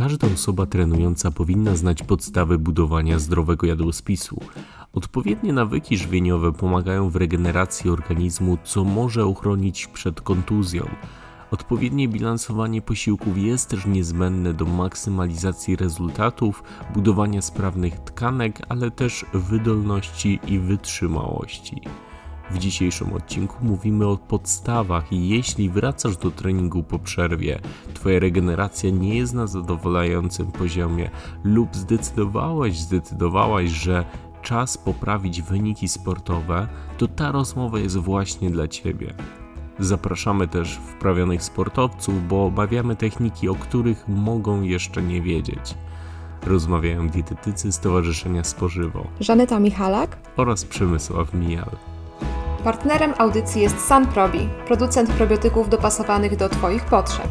każda osoba trenująca powinna znać podstawy budowania zdrowego jadłospisu. Odpowiednie nawyki żywieniowe pomagają w regeneracji organizmu, co może uchronić przed kontuzją. Odpowiednie bilansowanie posiłków jest też niezbędne do maksymalizacji rezultatów, budowania sprawnych tkanek, ale też wydolności i wytrzymałości. W dzisiejszym odcinku mówimy o podstawach i jeśli wracasz do treningu po przerwie, Twoja regeneracja nie jest na zadowalającym poziomie lub zdecydowałeś, zdecydowałaś, że czas poprawić wyniki sportowe, to ta rozmowa jest właśnie dla Ciebie. Zapraszamy też wprawionych sportowców, bo obawiamy techniki, o których mogą jeszcze nie wiedzieć. Rozmawiają dietetycy Stowarzyszenia Spożywo Żaneta Michalak oraz Przemysław Mijal. Partnerem audycji jest Sunprobi, producent probiotyków dopasowanych do Twoich potrzeb.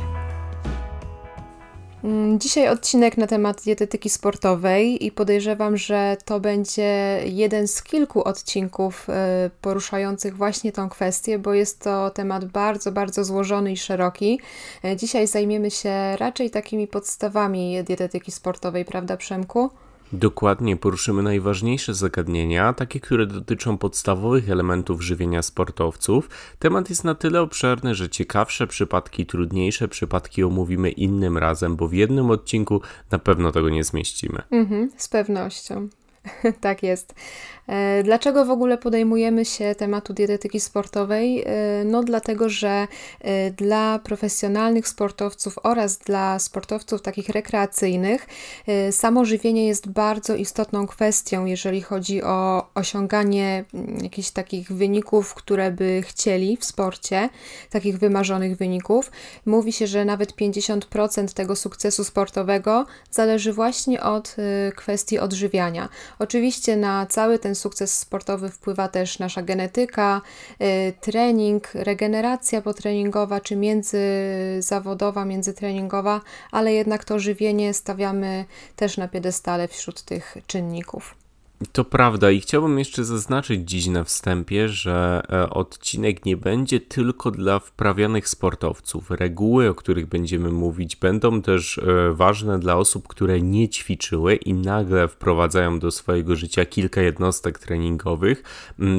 Mm, dzisiaj odcinek na temat dietetyki sportowej i podejrzewam, że to będzie jeden z kilku odcinków y, poruszających właśnie tą kwestię, bo jest to temat bardzo, bardzo złożony i szeroki. Y, dzisiaj zajmiemy się raczej takimi podstawami dietetyki sportowej, prawda Przemku? Dokładnie poruszymy najważniejsze zagadnienia, takie, które dotyczą podstawowych elementów żywienia sportowców. Temat jest na tyle obszerny, że ciekawsze przypadki, trudniejsze przypadki omówimy innym razem, bo w jednym odcinku na pewno tego nie zmieścimy. Mhm, z pewnością. tak jest. E, dlaczego w ogóle podejmujemy się tematu dietetyki sportowej? E, no, dlatego, że e, dla profesjonalnych sportowców oraz dla sportowców takich rekreacyjnych samo żywienie jest bardzo istotną kwestią, jeżeli chodzi o osiąganie mm, jakichś takich wyników, które by chcieli w sporcie, takich wymarzonych wyników. Mówi się, że nawet 50% tego sukcesu sportowego zależy właśnie od kwestii odżywiania. Oczywiście na cały ten sukces sportowy wpływa też nasza genetyka, y, trening, regeneracja potreningowa czy międzyzawodowa, międzytreningowa, ale jednak to żywienie stawiamy też na piedestale wśród tych czynników. To prawda i chciałbym jeszcze zaznaczyć dziś na wstępie, że e, odcinek nie będzie tylko dla wprawionych sportowców. Reguły, o których będziemy mówić, będą też e, ważne dla osób, które nie ćwiczyły i nagle wprowadzają do swojego życia kilka jednostek treningowych,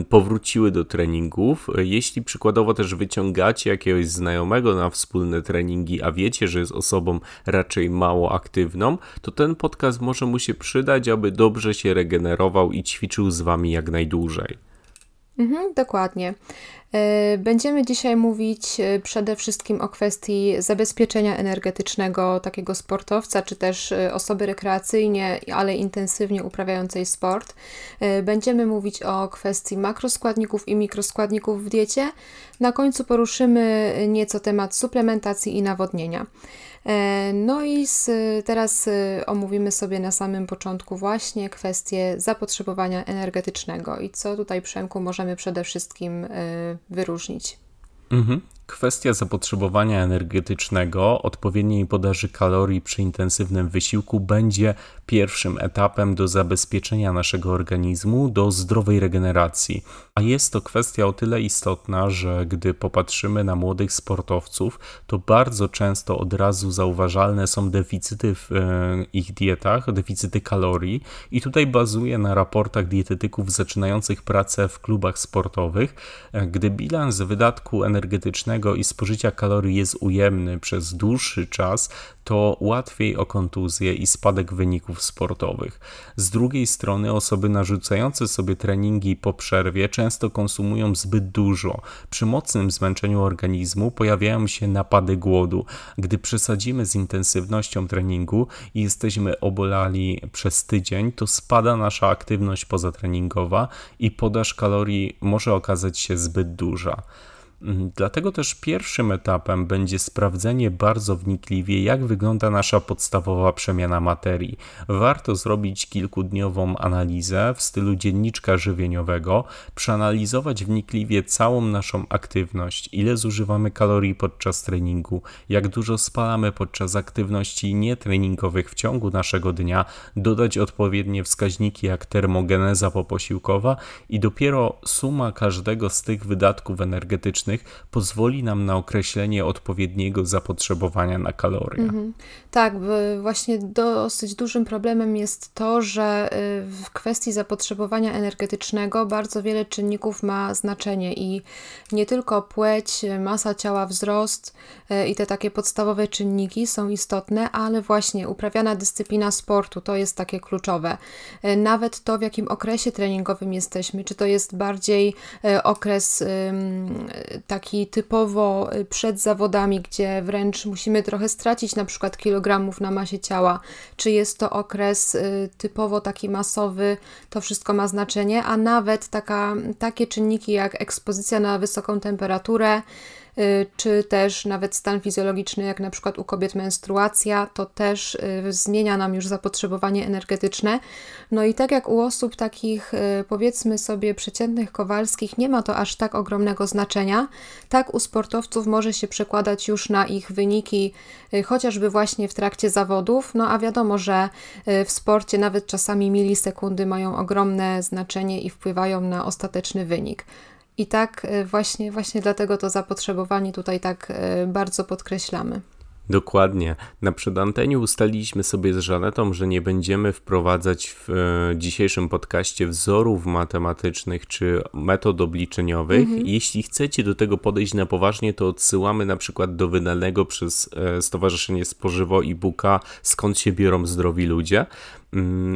powróciły do treningów. Jeśli przykładowo też wyciągacie jakiegoś znajomego na wspólne treningi, a wiecie, że jest osobą raczej mało aktywną, to ten podcast może mu się przydać, aby dobrze się regenerować i ćwiczył z Wami jak najdłużej. Mhm, dokładnie. E, będziemy dzisiaj mówić e, przede wszystkim o kwestii zabezpieczenia energetycznego takiego sportowca, czy też e, osoby rekreacyjnie, ale intensywnie uprawiającej sport. Będziemy mówić o kwestii makroskładników i mikroskładników w diecie. Na końcu poruszymy nieco temat suplementacji i nawodnienia. E, no i z, teraz e, omówimy sobie na samym początku właśnie kwestię zapotrzebowania energetycznego i co tutaj, Przemku, możemy przede wszystkim e, wyróżnić. Mhm. Kwestia zapotrzebowania energetycznego, odpowiedniej podaży kalorii przy intensywnym wysiłku będzie pierwszym etapem do zabezpieczenia naszego organizmu do zdrowej regeneracji. A jest to kwestia o tyle istotna, że gdy popatrzymy na młodych sportowców, to bardzo często od razu zauważalne są deficyty w e, ich dietach, deficyty kalorii, i tutaj bazuję na raportach dietetyków zaczynających pracę w klubach sportowych. E, gdy bilans wydatku energetycznego i spożycia kalorii jest ujemny przez dłuższy czas, to łatwiej o kontuzję i spadek wyników sportowych. Z drugiej strony osoby narzucające sobie treningi po przerwie często konsumują zbyt dużo. Przy mocnym zmęczeniu organizmu pojawiają się napady głodu. Gdy przesadzimy z intensywnością treningu i jesteśmy obolali przez tydzień, to spada nasza aktywność pozatreningowa i podaż kalorii może okazać się zbyt duża. Mhm. Dlatego też pierwszym etapem będzie sprawdzenie bardzo wnikliwie, jak wygląda nasza podstawowa przemiana materii. Warto zrobić kilkudniową analizę w stylu dzienniczka żywieniowego, przeanalizować wnikliwie całą naszą aktywność, ile zużywamy kalorii podczas treningu, jak dużo spalamy podczas aktywności nietreningowych w ciągu naszego dnia, dodać odpowiednie wskaźniki jak termogeneza poposiłkowa i dopiero suma każdego z tych wydatków energetycznych energetycznych pozwoli nam na określenie odpowiedniego zapotrzebowania na kalorie. Mhm. Tak, właśnie dosyć dużym problemem jest to, że y, w kwestii zapotrzebowania energetycznego bardzo wiele czynników ma znaczenie i nie tylko płeć, masa ciała, wzrost y, i te takie podstawowe czynniki są istotne, ale właśnie uprawiana dyscyplina sportu to jest takie kluczowe. Y, nawet to, w jakim okresie treningowym jesteśmy, czy to jest bardziej okres taki typowo przed zawodami, gdzie wręcz musimy trochę stracić na przykład kilogramów na masie ciała, czy jest to okres y, typowo taki masowy, to wszystko ma znaczenie, a nawet taka, takie czynniki jak ekspozycja na wysoką temperaturę, Y, czy też nawet stan fizjologiczny, jak na przykład u kobiet menstruacja, to też y, zmienia nam już zapotrzebowanie energetyczne. No i tak jak u osób takich, y, powiedzmy sobie, przeciętnych kowalskich, nie ma to aż tak ogromnego znaczenia, tak u sportowców może się przekładać już na ich wyniki, chociażby właśnie w trakcie zawodów. No a wiadomo, że w sporcie nawet czasami milisekundy mają ogromne znaczenie i wpływają na ostateczny wynik. I tak e, właśnie, właśnie dlatego to zapotrzebowanie tutaj tak e, bardzo podkreślamy. Dokładnie. Na przedanteniu ustaliliśmy sobie z Żanetą, że nie będziemy wprowadzać w e, dzisiejszym podcaście wzorów matematycznych czy metod obliczeniowych. Mhm. Jeśli chcecie do tego podejść na poważnie, to odsyłamy na przykład do wydanego przez e, Stowarzyszenie Spożywo e-booka Skąd się biorą zdrowi ludzie,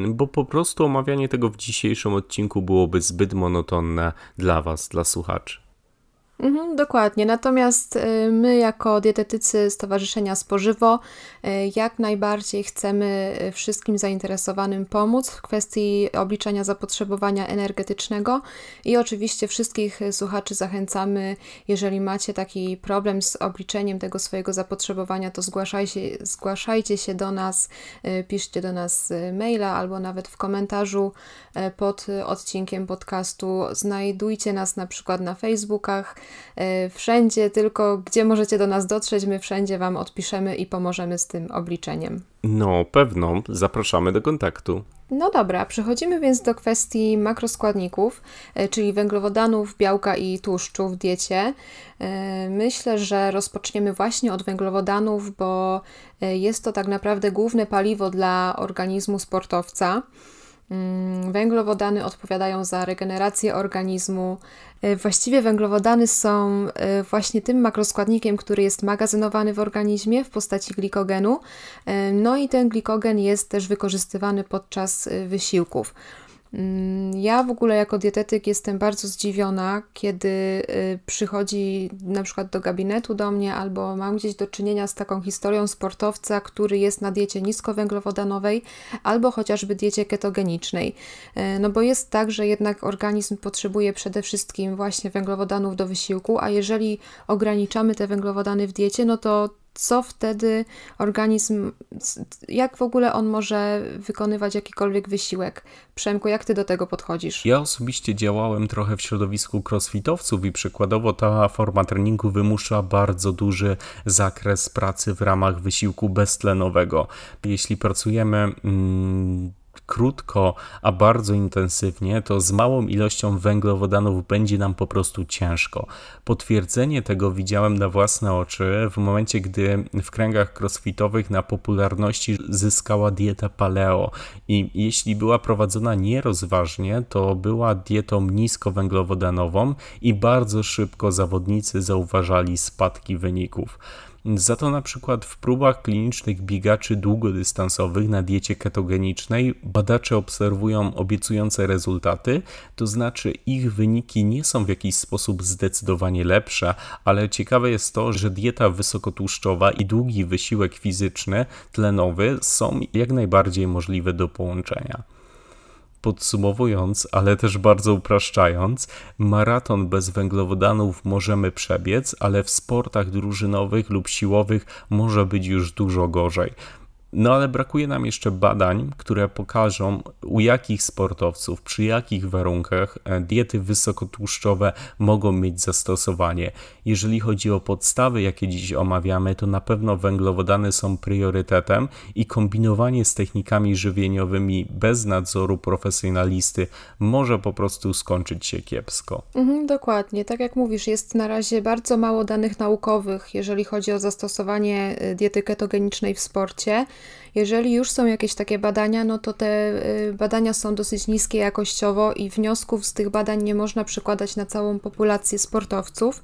bo po prostu omawianie tego w dzisiejszym odcinku byłoby zbyt monotonne dla Was, dla słuchaczy. Mhm, dokładnie. Natomiast y, my, jako dietetycy Stowarzyszenia Spożywo, y, jak najbardziej chcemy y, wszystkim zainteresowanym pomóc w kwestii obliczania zapotrzebowania energetycznego i oczywiście wszystkich słuchaczy zachęcamy, jeżeli macie taki problem z obliczeniem tego swojego zapotrzebowania, to zgłaszajcie, zgłaszajcie się do nas, piszcie do nas maila albo nawet w komentarzu pod odcinkiem podcastu. Znajdujcie nas na przykład na Facebookach wszędzie, tylko gdzie możecie do nas dotrzeć, my wszędzie Wam odpiszemy i pomożemy z tym obliczeniem. No, pewno. Zapraszamy do kontaktu. No dobra, przechodzimy więc do kwestii makroskładników, e, czyli węglowodanów, białka i tłuszczu w diecie. E, myślę, że rozpoczniemy właśnie od węglowodanów, bo jest to tak naprawdę główne paliwo dla organizmu sportowca. Mm, węglowodany odpowiadają za regenerację organizmu. E, właściwie węglowodany są e, właśnie tym makroskładnikiem, który jest magazynowany w organizmie w postaci glikogenu. E, no i ten glikogen jest też wykorzystywany podczas wysiłków. Mm, ja w ogóle jako dietetyk jestem bardzo zdziwiona, kiedy y, przychodzi na przykład do gabinetu do mnie albo mam gdzieś do czynienia z taką historią sportowca, który jest na diecie niskowęglowodanowej albo chociażby diecie ketogenicznej. Y, no bo jest tak, że jednak organizm potrzebuje przede wszystkim właśnie węglowodanów do wysiłku, a jeżeli ograniczamy te węglowodany w diecie, no to co wtedy organizm, jak w ogóle on może wykonywać jakikolwiek wysiłek? Przemku, jak ty do tego podchodzisz? Ja osobiście działałem trochę w środowisku crossfitowców i przykładowo ta forma treningu wymusza bardzo duży zakres pracy w ramach wysiłku beztlenowego. Jeśli pracujemy. Mm, krótko, a bardzo intensywnie, to z małą ilością węglowodanów będzie nam po prostu ciężko. Potwierdzenie tego widziałem na własne oczy w momencie, gdy w kręgach crossfitowych na popularności zyskała dieta paleo i jeśli była prowadzona nierozważnie, to była dietą niskowęglowodanową i bardzo szybko zawodnicy zauważali spadki wyników. Za to na przykład w próbach klinicznych biegaczy długodystansowych na diecie ketogenicznej badacze obserwują obiecujące rezultaty, to znaczy ich wyniki nie są w jakiś sposób zdecydowanie lepsze, ale ciekawe jest to, że dieta wysokotłuszczowa i długi wysiłek fizyczny, tlenowy są jak najbardziej możliwe do połączenia. Podsumowując, ale też bardzo upraszczając, maraton bez węglowodanów możemy przebiec, ale w sportach drużynowych lub siłowych może być już dużo gorzej. No ale brakuje nam jeszcze badań, które pokażą, u jakich sportowców, przy jakich warunkach e, diety wysokotłuszczowe mogą mieć zastosowanie. Jeżeli chodzi o podstawy, jakie dziś omawiamy, to na pewno węglowodany są priorytetem i kombinowanie z technikami żywieniowymi bez nadzoru profesjonalisty może po prostu skończyć się kiepsko. Mhm, dokładnie. Tak jak mówisz, jest na razie bardzo mało danych naukowych, jeżeli chodzi o zastosowanie y, diety ketogenicznej w sporcie. Jeżeli już są jakieś takie badania, no to te y, badania są dosyć niskie jakościowo i wniosków z tych badań nie można przekładać na całą populację sportowców.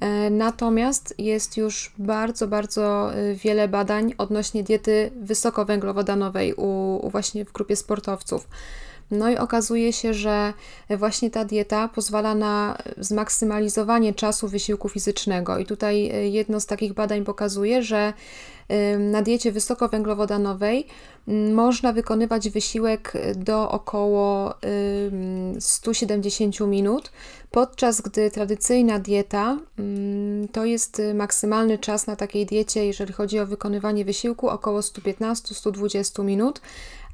E, natomiast jest już bardzo, bardzo y, wiele badań odnośnie diety wysokowęglowodanowej u, u właśnie w grupie sportowców. No i okazuje się, że właśnie ta dieta pozwala na zmaksymalizowanie czasu wysiłku fizycznego. I tutaj y, jedno z takich badań pokazuje, że na diecie wysokowęglowodanowej można wykonywać wysiłek do około 170 minut, podczas gdy tradycyjna dieta to jest maksymalny czas na takiej diecie, jeżeli chodzi o wykonywanie wysiłku, około 115-120 minut.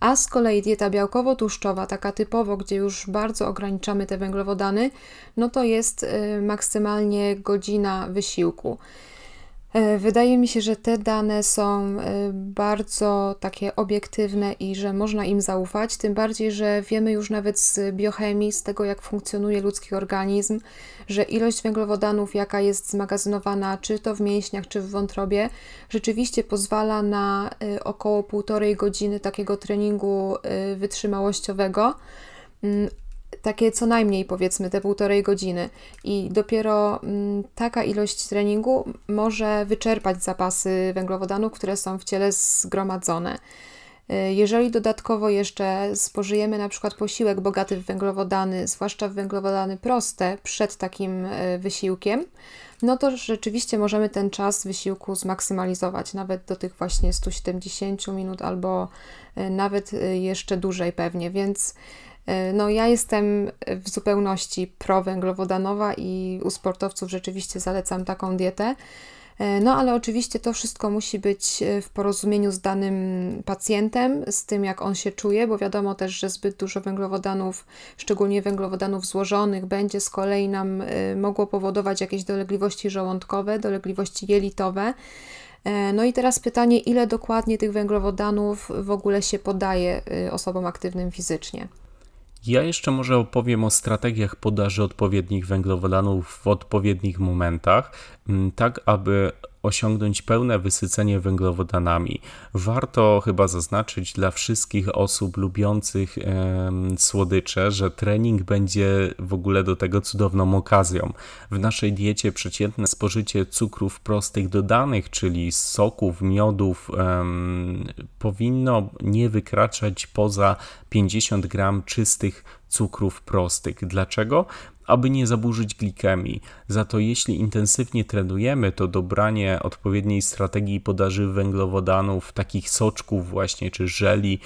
A z kolei dieta białkowo-tłuszczowa, taka typowo, gdzie już bardzo ograniczamy te węglowodany, no to jest y, maksymalnie godzina wysiłku. E, wydaje mi się, że te dane są e, bardzo takie obiektywne i że można im zaufać, tym bardziej, że wiemy już nawet z biochemii, z tego jak funkcjonuje ludzki organizm, że ilość węglowodanów, jaka jest zmagazynowana czy to w mięśniach, czy w wątrobie, rzeczywiście pozwala na e, około półtorej godziny takiego treningu wytrzymałościowego. Mm, takie co najmniej powiedzmy te półtorej godziny i dopiero mm, taka ilość treningu może wyczerpać zapasy węglowodanów, które są w ciele zgromadzone. Y, jeżeli dodatkowo jeszcze spożyjemy na przykład posiłek bogaty w węglowodany, zwłaszcza w węglowodany proste, przed takim y, wysiłkiem, no to rzeczywiście możemy ten czas wysiłku zmaksymalizować, nawet do tych właśnie 170 minut albo y, nawet jeszcze dłużej pewnie, więc no, ja jestem w zupełności prowęglowodanowa i u sportowców rzeczywiście zalecam taką dietę. E, no, ale oczywiście to wszystko musi być e, w porozumieniu z danym pacjentem, z tym jak on się czuje, bo wiadomo też, że zbyt dużo węglowodanów, szczególnie węglowodanów złożonych, będzie z kolei nam mogło powodować jakieś dolegliwości żołądkowe, dolegliwości jelitowe. No i teraz pytanie, ile dokładnie tych węglowodanów w ogóle się podaje osobom aktywnym fizycznie? Ja jeszcze może opowiem o strategiach podaży odpowiednich węglowodanów w odpowiednich momentach, mm, tak aby osiągnąć pełne wysycenie węglowodanami. Warto chyba zaznaczyć dla wszystkich osób lubiących słodycze, że trening będzie w ogóle do tego cudowną okazją. W naszej diecie przeciętne spożycie cukrów prostych dodanych, czyli soków, miodów, powinno nie wykraczać poza 50 gram czystych cukrów prostych. Dlaczego? Aby nie zaburzyć glikemii. Za to jeśli intensywnie trenujemy, to dobranie odpowiedniej strategii podaży węglowodanów, takich soczków właśnie, czy żeli,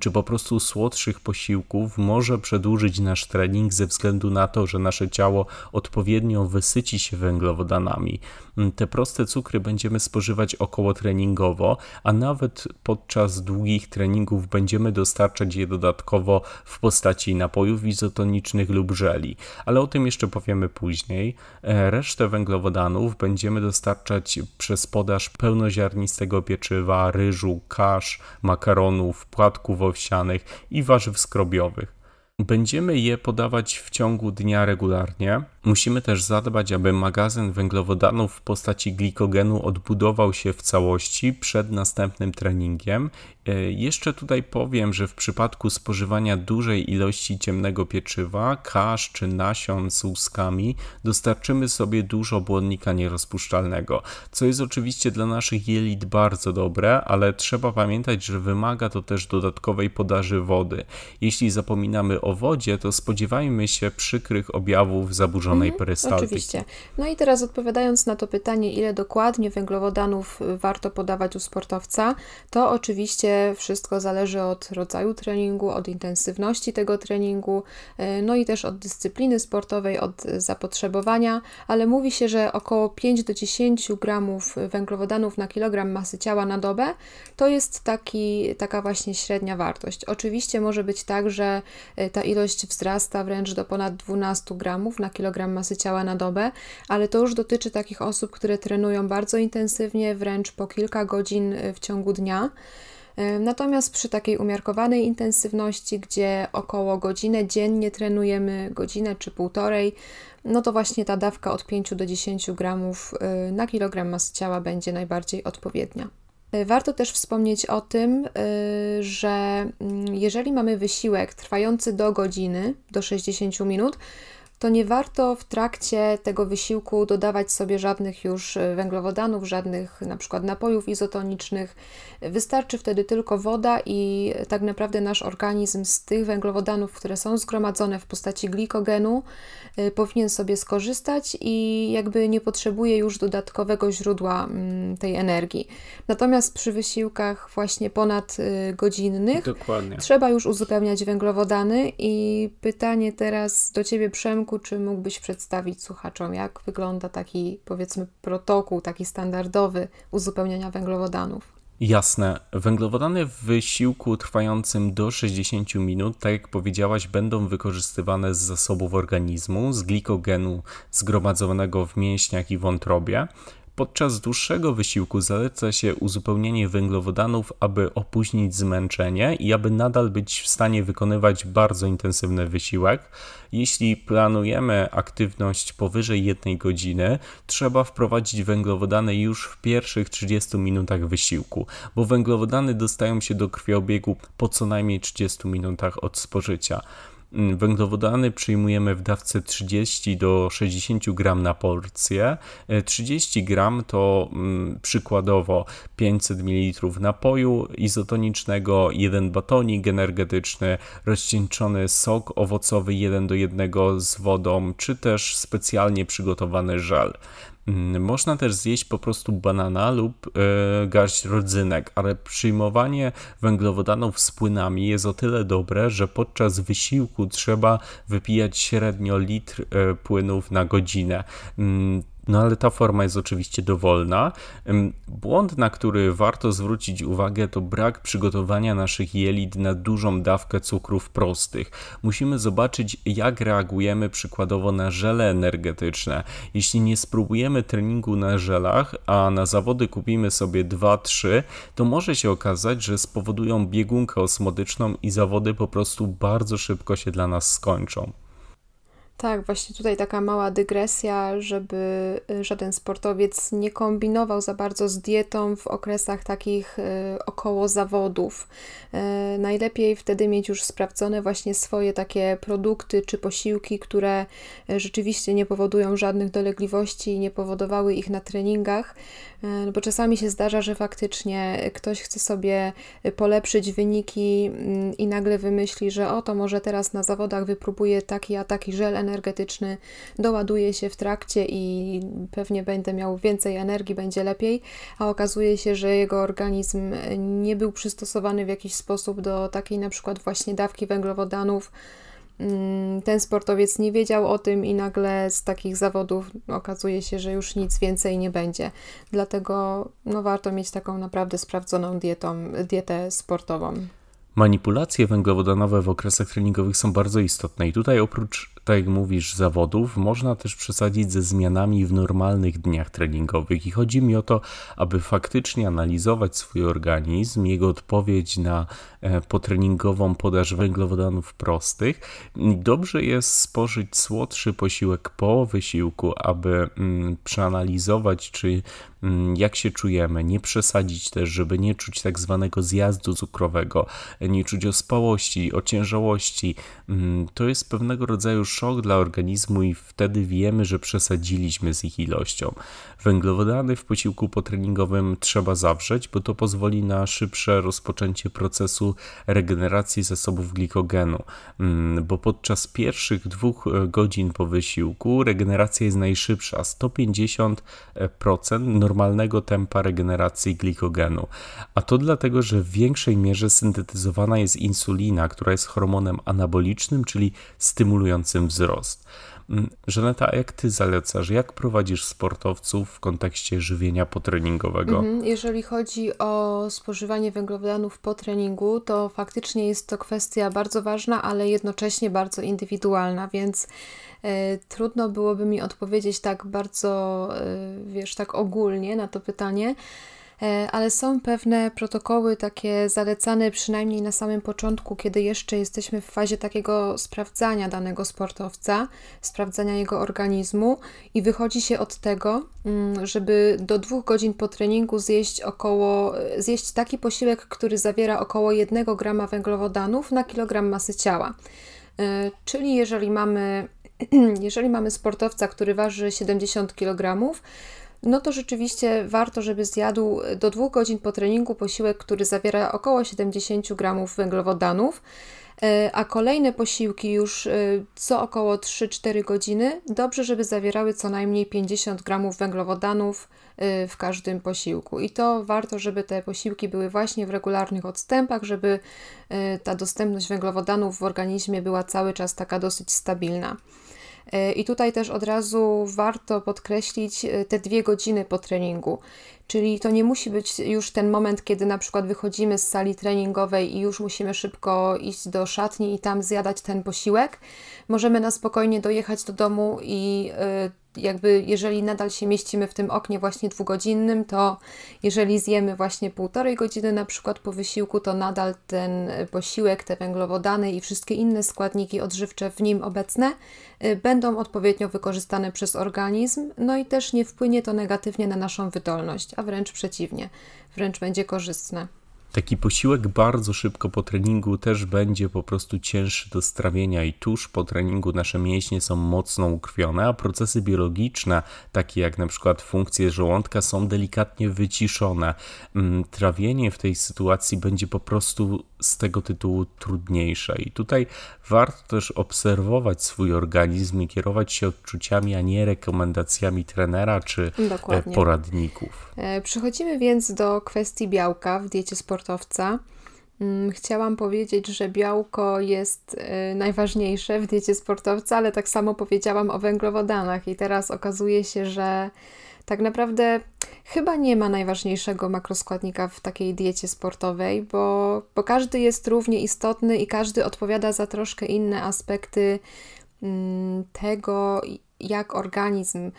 czy po prostu słodszych posiłków może przedłużyć nasz trening ze względu na to, że nasze ciało odpowiednio wysyci się węglowodanami. Mm, te proste cukry będziemy spożywać około treningowo, a nawet podczas długich treningów będziemy dostarczać je dodatkowo w postaci napojów izotonicznych lub żeli ale o tym jeszcze powiemy później. E, resztę węglowodanów będziemy dostarczać przez podaż pełnoziarnistego pieczywa, ryżu, kasz, makaronów, płatków owsianych i warzyw skrobiowych. Będziemy je podawać w ciągu dnia regularnie. Musimy też zadbać, aby magazyn węglowodanów w postaci glikogenu odbudował się w całości przed następnym treningiem. E, jeszcze tutaj powiem, że w przypadku spożywania dużej ilości ciemnego pieczywa, kasz czy nasion z łuskami dostarczymy sobie dużo błonnika nierozpuszczalnego, co jest oczywiście dla naszych jelit bardzo dobre, ale trzeba pamiętać, że wymaga to też dodatkowej podaży wody. Jeśli zapominamy o wodzie, to spodziewajmy się przykrych objawów zaburzenia zaburzonej mhm, perystaltyki. Oczywiście. No i teraz odpowiadając na to pytanie, ile dokładnie węglowodanów warto podawać u sportowca, to oczywiście wszystko zależy od rodzaju treningu, od intensywności tego treningu, e, no i też od dyscypliny sportowej, od zapotrzebowania, ale mówi się, że około 5 do 10 gramów węglowodanów na kilogram masy ciała na dobę to jest taki, taka właśnie średnia wartość. Oczywiście może być tak, że e, ta ilość wzrasta wręcz do ponad 12 gramów na kilogram masy ciała na dobę, ale to już dotyczy takich osób, które trenują bardzo intensywnie, wręcz po kilka godzin e, w ciągu dnia. E, natomiast przy takiej umiarkowanej intensywności, gdzie około godzinę dziennie trenujemy, godzinę czy półtorej, no to właśnie ta dawka od 5 do 10 gramów na kilogram masy ciała będzie najbardziej odpowiednia. E, warto też wspomnieć o tym, e, że mm, jeżeli mamy wysiłek trwający do godziny, do 60 minut, to nie warto w trakcie tego wysiłku dodawać sobie żadnych już e, węglowodanów, żadnych na przykład napojów izotonicznych. Wystarczy wtedy tylko woda i tak naprawdę nasz organizm z tych węglowodanów, które są zgromadzone w postaci glikogenu, e, powinien sobie skorzystać i jakby nie potrzebuje już dodatkowego źródła mm, tej energii. Natomiast przy wysiłkach właśnie ponad e, godzinnych Dokładnie. trzeba już uzupełniać węglowodany i pytanie teraz do Ciebie Przemku, czy mógłbyś przedstawić słuchaczom, jak wygląda taki, powiedzmy, protokół, taki standardowy uzupełniania węglowodanów? Jasne. Węglowodany w wysiłku trwającym do 60 minut, tak jak powiedziałaś, będą wykorzystywane z zasobów organizmu, z glikogenu zgromadzonego w mięśniach i wątrobie. Podczas dłuższego wysiłku zaleca się uzupełnienie węglowodanów, aby opóźnić zmęczenie i aby nadal być w stanie wykonywać bardzo intensywny wysiłek. Jeśli planujemy aktywność powyżej 1 godziny, trzeba wprowadzić węglowodany już w pierwszych 30 minutach wysiłku, bo węglowodany dostają się do krwiobiegu po co najmniej 30 minutach od spożycia. Mm, węglowodany przyjmujemy w dawce 30 do 60 gram na porcję. 30 e, gram to mm, przykładowo 500 ml napoju izotonicznego, jeden batonik energetyczny, rozcieńczony sok owocowy 1 do 1 z wodą, czy też specjalnie przygotowany żel. Mm, można też zjeść po prostu banana lub e, garść rodzynek, ale przyjmowanie węglowodanów z płynami jest o tyle dobre, że podczas wysiłku trzeba wypijać średnio litr e, płynów na godzinę. No ale ta forma jest oczywiście dowolna. Błąd, na który warto zwrócić uwagę, to brak przygotowania naszych jelit na dużą dawkę cukrów prostych. Musimy zobaczyć, jak reagujemy przykładowo na żele energetyczne. Jeśli nie spróbujemy treningu na żelach, a na zawody kupimy sobie 2-3, to może się okazać, że spowodują biegunkę osmotyczną i zawody po prostu bardzo szybko się dla nas skończą. Tak, właśnie tutaj taka mała dygresja, żeby y, żaden sportowiec nie kombinował za bardzo z dietą w okresach takich y, około zawodów. Y, najlepiej wtedy mieć już sprawdzone właśnie swoje takie produkty czy posiłki, które rzeczywiście nie powodują żadnych dolegliwości i nie powodowały ich na treningach, no bo czasami się zdarza, że faktycznie ktoś chce sobie polepszyć wyniki mm, i nagle wymyśli, że o to może teraz na zawodach wypróbuje taki a taki żel energetyczny, doładuje się w trakcie i pewnie będę miał więcej energii, będzie lepiej, a okazuje się, że jego organizm nie był przystosowany w jakiś sposób do takiej na przykład właśnie dawki węglowodanów, mm, ten sportowiec nie wiedział o tym i nagle z takich zawodów okazuje się, że już nic więcej nie będzie. Dlatego no, warto mieć taką naprawdę sprawdzoną dietą, dietę sportową. Manipulacje węglowodanowe w okresach treningowych są bardzo istotne i tutaj oprócz, tak jak mówisz, zawodów, można też przesadzić ze zmianami w normalnych dniach treningowych i chodzi mi o to, aby faktycznie analizować swój organizm, jego odpowiedź na e, potreningową podaż węglowodanów prostych. Dobrze jest spożyć słodszy posiłek po wysiłku, aby mm, przeanalizować, czy jak się czujemy, nie przesadzić też, żeby nie czuć tak zwanego zjazdu cukrowego, nie czuć ospałości, ociężałości. Mm, to jest pewnego rodzaju szok dla organizmu i wtedy wiemy, że przesadziliśmy z ich ilością. Węglowodany w posiłku potreningowym trzeba zawrzeć, bo to pozwoli na szybsze rozpoczęcie procesu regeneracji zasobów glikogenu, mm, bo podczas pierwszych dwóch e, godzin po wysiłku regeneracja jest najszybsza 150% normalnego tempa regeneracji glikogenu. A to dlatego, że w większej mierze syntetyzowana jest insulina, która jest hormonem anabolicznym, czyli stymulującym wzrost. Mm, Żaneta, a jak ty zalecasz, jak prowadzisz sportowców w kontekście żywienia potreningowego? Mhm. Jeżeli chodzi o spożywanie węglowodanów po treningu, to faktycznie jest to kwestia bardzo ważna, ale jednocześnie bardzo indywidualna, więc y, trudno byłoby mi odpowiedzieć tak bardzo, y, wiesz, tak ogólnie na to pytanie. E, ale są pewne protokoły takie zalecane przynajmniej na samym początku, kiedy jeszcze jesteśmy w fazie takiego sprawdzania danego sportowca, sprawdzania jego organizmu i wychodzi się od tego, mm, żeby do dwóch godzin po treningu zjeść około, zjeść taki posiłek, który zawiera około 1 grama węglowodanów na kilogram masy ciała. E, czyli jeżeli mamy, jeżeli mamy sportowca, który waży 70 kg, no to rzeczywiście warto, żeby zjadł do dwóch godzin po treningu posiłek, który zawiera około 70 gramów węglowodanów, e, a kolejne posiłki już e, co około 3-4 godziny, dobrze, żeby zawierały co najmniej 50 gramów węglowodanów e, w każdym posiłku. I to warto, żeby te posiłki były właśnie w regularnych odstępach, żeby ta dostępność węglowodanów w organizmie była cały czas taka dosyć stabilna. E, I tutaj też od razu warto podkreślić e, te dwie godziny po treningu. Czyli to nie musi być już ten moment, kiedy na przykład wychodzimy z sali treningowej i już musimy szybko iść do szatni i tam zjadać ten posiłek. Możemy na spokojnie dojechać do domu i e, jakby jeżeli nadal się mieścimy w tym oknie właśnie dwugodzinnym, to jeżeli zjemy właśnie półtorej godziny na przykład po wysiłku, to nadal ten posiłek, te węglowodany i wszystkie inne składniki odżywcze w nim obecne y, będą odpowiednio wykorzystane przez organizm, no i też nie wpłynie to negatywnie na naszą wydolność, a wręcz przeciwnie, wręcz będzie korzystne. Taki posiłek bardzo szybko po treningu też będzie po prostu cięższy do strawienia i tuż po treningu nasze mięśnie są mocno ukrwione, a procesy biologiczne, takie jak na przykład funkcje żołądka są delikatnie wyciszone. Mm, trawienie w tej sytuacji będzie po prostu z tego tytułu trudniejsze i tutaj warto też obserwować swój organizm i kierować się odczuciami, a nie rekomendacjami trenera czy e, Dokładnie. poradników. E, przechodzimy więc do kwestii białka w diecie sportowca. Mm, chciałam powiedzieć, że białko jest y, najważniejsze w diecie sportowca, ale tak samo powiedziałam o węglowodanach, i teraz okazuje się, że tak naprawdę chyba nie ma najważniejszego makroskładnika w takiej diecie sportowej, bo, bo każdy jest równie istotny i każdy odpowiada za troszkę inne aspekty mm, tego, jak organizm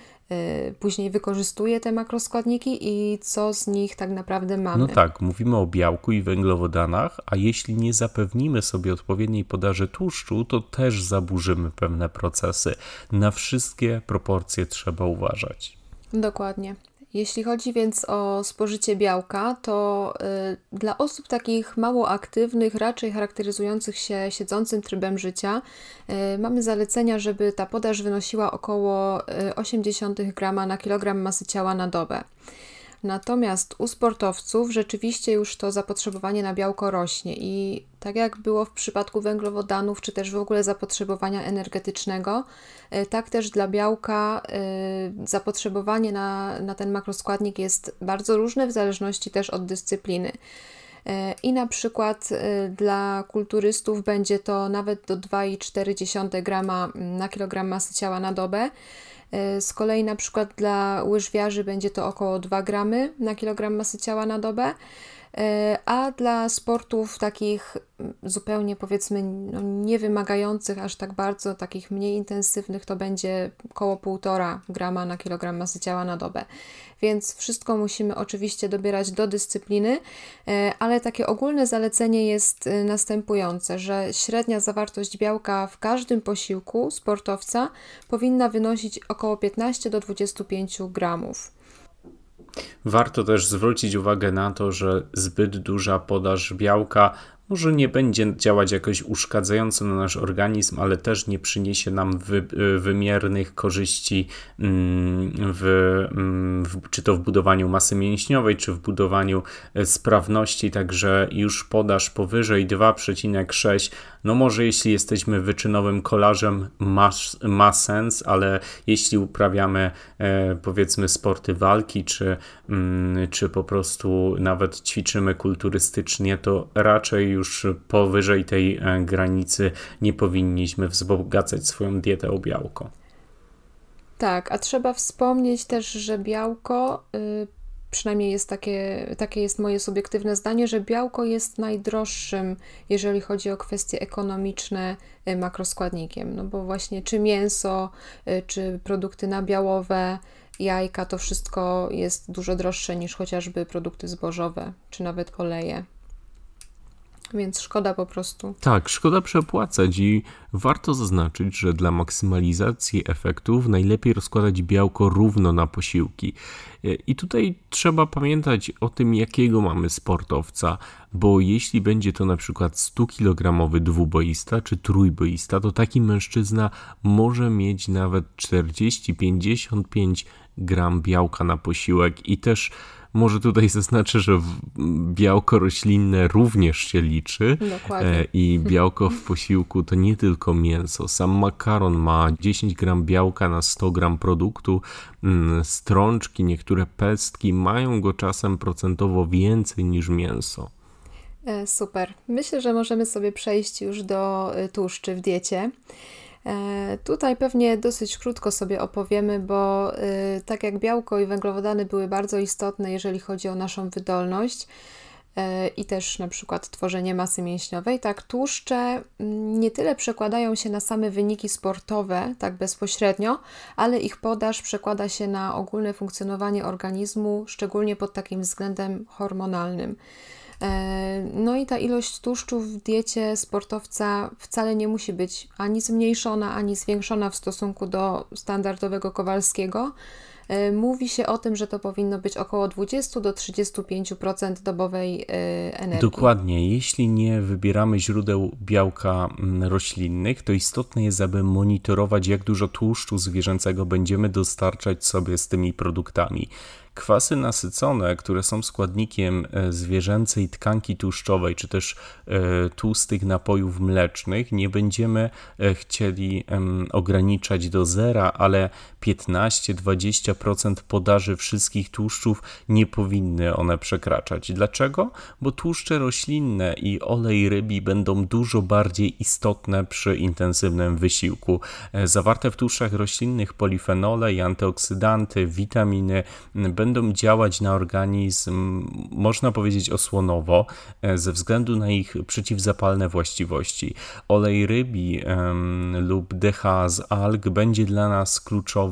później wykorzystuje te makroskładniki i co z nich tak naprawdę mamy. No tak, mówimy o białku i węglowodanach, a jeśli nie zapewnimy sobie odpowiedniej podaży tłuszczu, to też zaburzymy pewne procesy. Na wszystkie proporcje trzeba uważać. Dokładnie. Jeśli chodzi więc o spożycie białka, to y, dla osób takich mało aktywnych, raczej charakteryzujących się siedzącym trybem życia, y, mamy zalecenia, żeby ta podaż wynosiła około 0,8 y, g na kilogram masy ciała na dobę. Natomiast u sportowców rzeczywiście już to zapotrzebowanie na białko rośnie i tak jak było w przypadku węglowodanów, czy też w ogóle zapotrzebowania energetycznego, e, tak też dla białka e, zapotrzebowanie na, na ten makroskładnik jest bardzo różne w zależności też od dyscypliny. E, I na przykład dla kulturystów będzie to nawet do 2,4 grama na kilogram masy ciała na dobę. Z kolei na przykład dla łyżwiarzy będzie to około 2 gramy na kilogram masy ciała na dobę. E, a dla sportów takich zupełnie powiedzmy no, nie wymagających aż tak bardzo, takich mniej intensywnych, to będzie około 1,5 grama na kilogram masy ciała na dobę. Więc wszystko musimy oczywiście dobierać do dyscypliny, e, ale takie ogólne zalecenie jest e, następujące, że średnia zawartość białka w każdym posiłku sportowca powinna wynosić około 15 do 25 gramów. Warto też zwrócić uwagę na to, że zbyt duża podaż białka może nie będzie działać jakoś uszkadzająco na nasz organizm, ale też nie przyniesie nam wy, wymiernych korzyści mm, w, mm, w, czy to w budowaniu masy mięśniowej, czy w budowaniu e, sprawności, także już podaż powyżej 2,6, no może jeśli jesteśmy wyczynowym kolarzem ma, ma sens, ale jeśli uprawiamy e, powiedzmy sporty walki, czy, mm, czy po prostu nawet ćwiczymy kulturystycznie, to raczej już powyżej tej e, granicy nie powinniśmy wzbogacać swoją dietę o białko. Tak, a trzeba wspomnieć też, że białko, y, przynajmniej jest takie, takie jest moje subiektywne zdanie, że białko jest najdroższym, jeżeli chodzi o kwestie ekonomiczne, y, makroskładnikiem. No bo właśnie czy mięso, y, czy produkty nabiałowe, jajka, to wszystko jest dużo droższe niż chociażby produkty zbożowe, czy nawet oleje więc szkoda po prostu. Tak, szkoda przepłacać i warto zaznaczyć, że dla maksymalizacji efektów najlepiej rozkładać białko równo na posiłki. I tutaj trzeba pamiętać o tym, jakiego mamy sportowca, bo jeśli będzie to na przykład 100-kilogramowy dwuboista czy trójboista, to taki mężczyzna może mieć nawet 40-55 gram białka na posiłek i też może tutaj zaznaczę, że białko roślinne również się liczy Dokładnie. E, i białko w posiłku to nie tylko mięso. Sam makaron ma 10 gram białka na 100 gram produktu. Mm, strączki, niektóre pestki mają go czasem procentowo więcej niż mięso. E, super. Myślę, że możemy sobie przejść już do e, tłuszczy w diecie. E, tutaj pewnie dosyć krótko sobie opowiemy, bo e, tak jak białko i węglowodany były bardzo istotne, jeżeli chodzi o naszą wydolność e, i też na przykład tworzenie masy mięśniowej, tak tłuszcze mm, nie tyle przekładają się na same wyniki sportowe, tak bezpośrednio, ale ich podaż przekłada się na ogólne funkcjonowanie organizmu, szczególnie pod takim względem hormonalnym. E, no i ta ilość tłuszczu w diecie sportowca wcale nie musi być ani zmniejszona, ani zwiększona w stosunku do standardowego kowalskiego. E, mówi się o tym, że to powinno być około 20 do 35% dobowej e, energii. Dokładnie. Jeśli nie wybieramy źródeł białka mm, roślinnych, to istotne jest, aby monitorować, jak dużo tłuszczu zwierzęcego będziemy dostarczać sobie z tymi produktami. Kwasy nasycone, które są składnikiem e, zwierzęcej tkanki tłuszczowej, czy też e, tłustych napojów mlecznych, nie będziemy e, chcieli ograniczać do zera, ale 15-20% podaży wszystkich tłuszczów nie powinny one przekraczać. Dlaczego? Bo tłuszcze roślinne i olej rybi będą dużo bardziej istotne przy intensywnym wysiłku. Zawarte w tłuszczach roślinnych polifenole i antyoksydanty, witaminy będą działać na organizm, można powiedzieć, osłonowo, e, ze względu na ich przeciwzapalne właściwości. Olej rybi lub DHA z alg będzie dla nas kluczowy,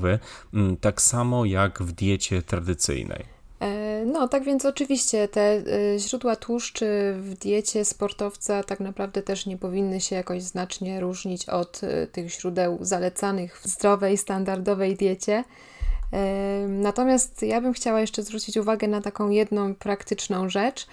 tak samo jak w diecie tradycyjnej. E, no, tak więc oczywiście te e, źródła tłuszczy w diecie sportowca tak naprawdę też nie powinny się jakoś znacznie różnić od tych źródeł zalecanych w zdrowej, standardowej diecie. Natomiast ja bym chciała jeszcze zwrócić uwagę na taką jedną praktyczną rzecz.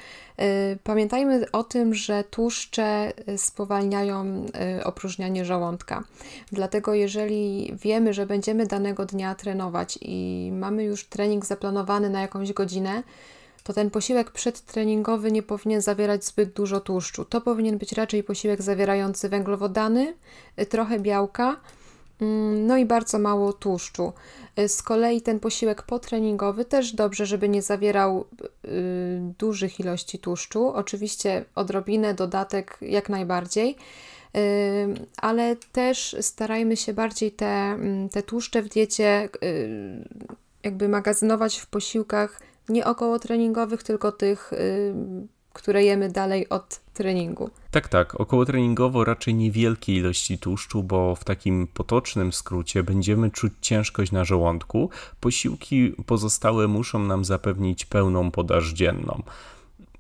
Pamiętajmy o tym, że tłuszcze y, spowalniają y, opróżnianie żołądka. Dlatego, jeżeli wiemy, że będziemy danego dnia trenować i mamy już trening zaplanowany na jakąś godzinę, to ten posiłek przedtreningowy nie powinien zawierać zbyt dużo tłuszczu. To powinien być raczej posiłek zawierający węglowodany, y, trochę białka no i bardzo mało tłuszczu. Y, z kolei ten posiłek potreningowy też dobrze, żeby nie zawierał y, dużych ilości tłuszczu. Oczywiście odrobinę, dodatek jak najbardziej, y, ale też starajmy się bardziej te, mm, te tłuszcze w diecie y, jakby magazynować w posiłkach nie około treningowych, tylko tych y, które jemy dalej od treningu. Tak, tak. Około treningowo raczej niewielkie ilości tłuszczu, bo w takim potocznym skrócie będziemy czuć ciężkość na żołądku. Posiłki pozostałe muszą nam zapewnić pełną podaż dzienną.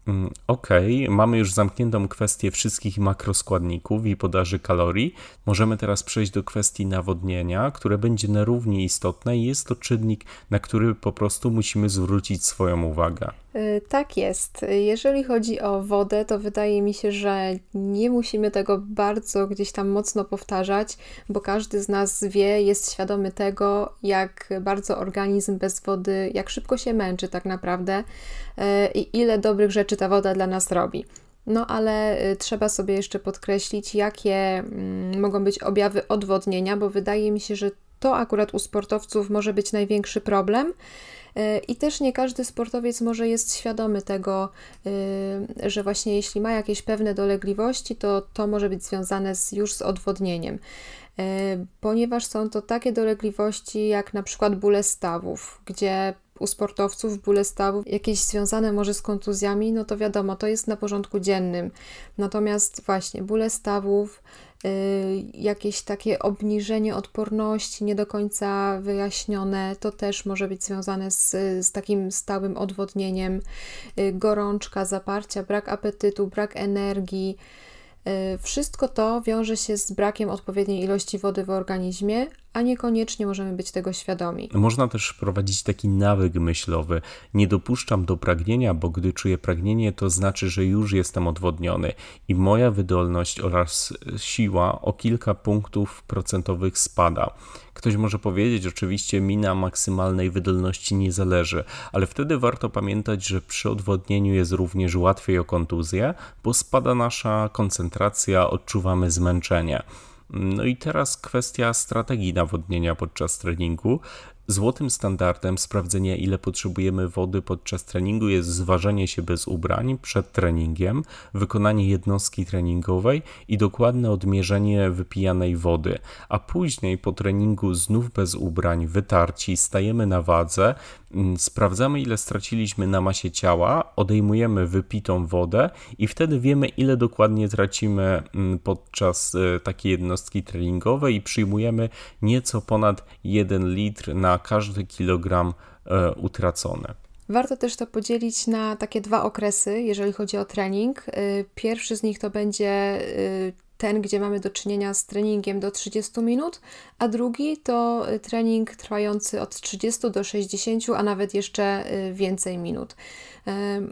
Mm, ok, mamy już zamkniętą kwestię wszystkich makroskładników i podaży kalorii. Możemy teraz przejść do kwestii nawodnienia, które będzie na równie istotne i jest to czynnik, na który po prostu musimy zwrócić swoją uwagę. Y, tak jest. Jeżeli chodzi o wodę, to wydaje mi się, że nie musimy tego bardzo gdzieś tam mocno powtarzać, bo każdy z nas wie, jest świadomy tego, jak bardzo organizm bez wody, jak szybko się męczy tak naprawdę y, i ile dobrych rzeczy ta woda dla nas robi. No ale y, trzeba sobie jeszcze podkreślić, jakie mm, mogą być objawy odwodnienia, bo wydaje mi się, że to akurat u sportowców może być największy problem. Y, I też nie każdy sportowiec może jest świadomy tego, y, że właśnie jeśli ma jakieś pewne dolegliwości, to to może być związane z, już z odwodnieniem. Ponieważ są to takie dolegliwości jak na przykład bóle stawów, gdzie u sportowców bóle stawów, jakieś związane może z kontuzjami, no to wiadomo, to jest na porządku dziennym. Natomiast właśnie bóle stawów, jakieś takie obniżenie odporności nie do końca wyjaśnione, to też może być związane z, z takim stałym odwodnieniem, yy, gorączka, zaparcia, brak apetytu, brak energii. Y, wszystko to wiąże się z brakiem odpowiedniej ilości wody w organizmie, a niekoniecznie możemy być tego świadomi. Można też wprowadzić taki nawyk myślowy. Nie dopuszczam do pragnienia, bo gdy czuję pragnienie, to znaczy, że już jestem odwodniony i moja wydolność oraz siła o kilka punktów procentowych spada. Ktoś może powiedzieć, oczywiście mina maksymalnej wydolności nie zależy, ale wtedy warto pamiętać, że przy odwodnieniu jest również łatwiej o kontuzję, bo spada nasza koncentracja, odczuwamy zmęczenie. No i teraz kwestia strategii nawodnienia podczas treningu. Złotym standardem sprawdzenia, ile potrzebujemy wody podczas treningu, jest zważenie się bez ubrań przed treningiem, wykonanie jednostki treningowej i dokładne odmierzenie wypijanej wody. A później po treningu znów bez ubrań, wytarci, stajemy na wadze, sprawdzamy, ile straciliśmy na masie ciała, odejmujemy wypitą wodę i wtedy wiemy, ile dokładnie tracimy mm, podczas e, takiej jednostki treningowej i przyjmujemy nieco ponad 1 litr na każdy kilogram e, utracony. Warto też to podzielić na takie dwa okresy, jeżeli chodzi o trening. E, pierwszy z nich to będzie ten, gdzie mamy do czynienia z treningiem do 30 minut, a drugi to trening trwający od 30 do 60, a nawet jeszcze więcej minut.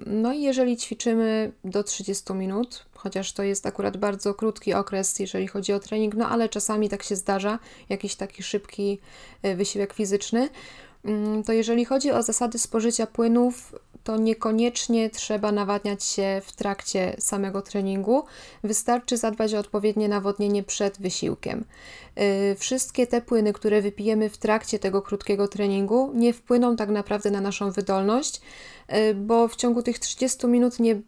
No i jeżeli ćwiczymy do 30 minut, chociaż to jest akurat bardzo krótki okres, jeżeli chodzi o trening, no ale czasami tak się zdarza, jakiś taki szybki wysiłek fizyczny, mm, to jeżeli chodzi o zasady spożycia płynów, to niekoniecznie trzeba nawadniać się w trakcie samego treningu. Wystarczy zadbać o odpowiednie nawodnienie przed wysiłkiem. E, wszystkie te płyny, które wypijemy w trakcie tego krótkiego treningu, nie wpłyną tak naprawdę na naszą wydolność, e, bo w ciągu tych 30 minut nie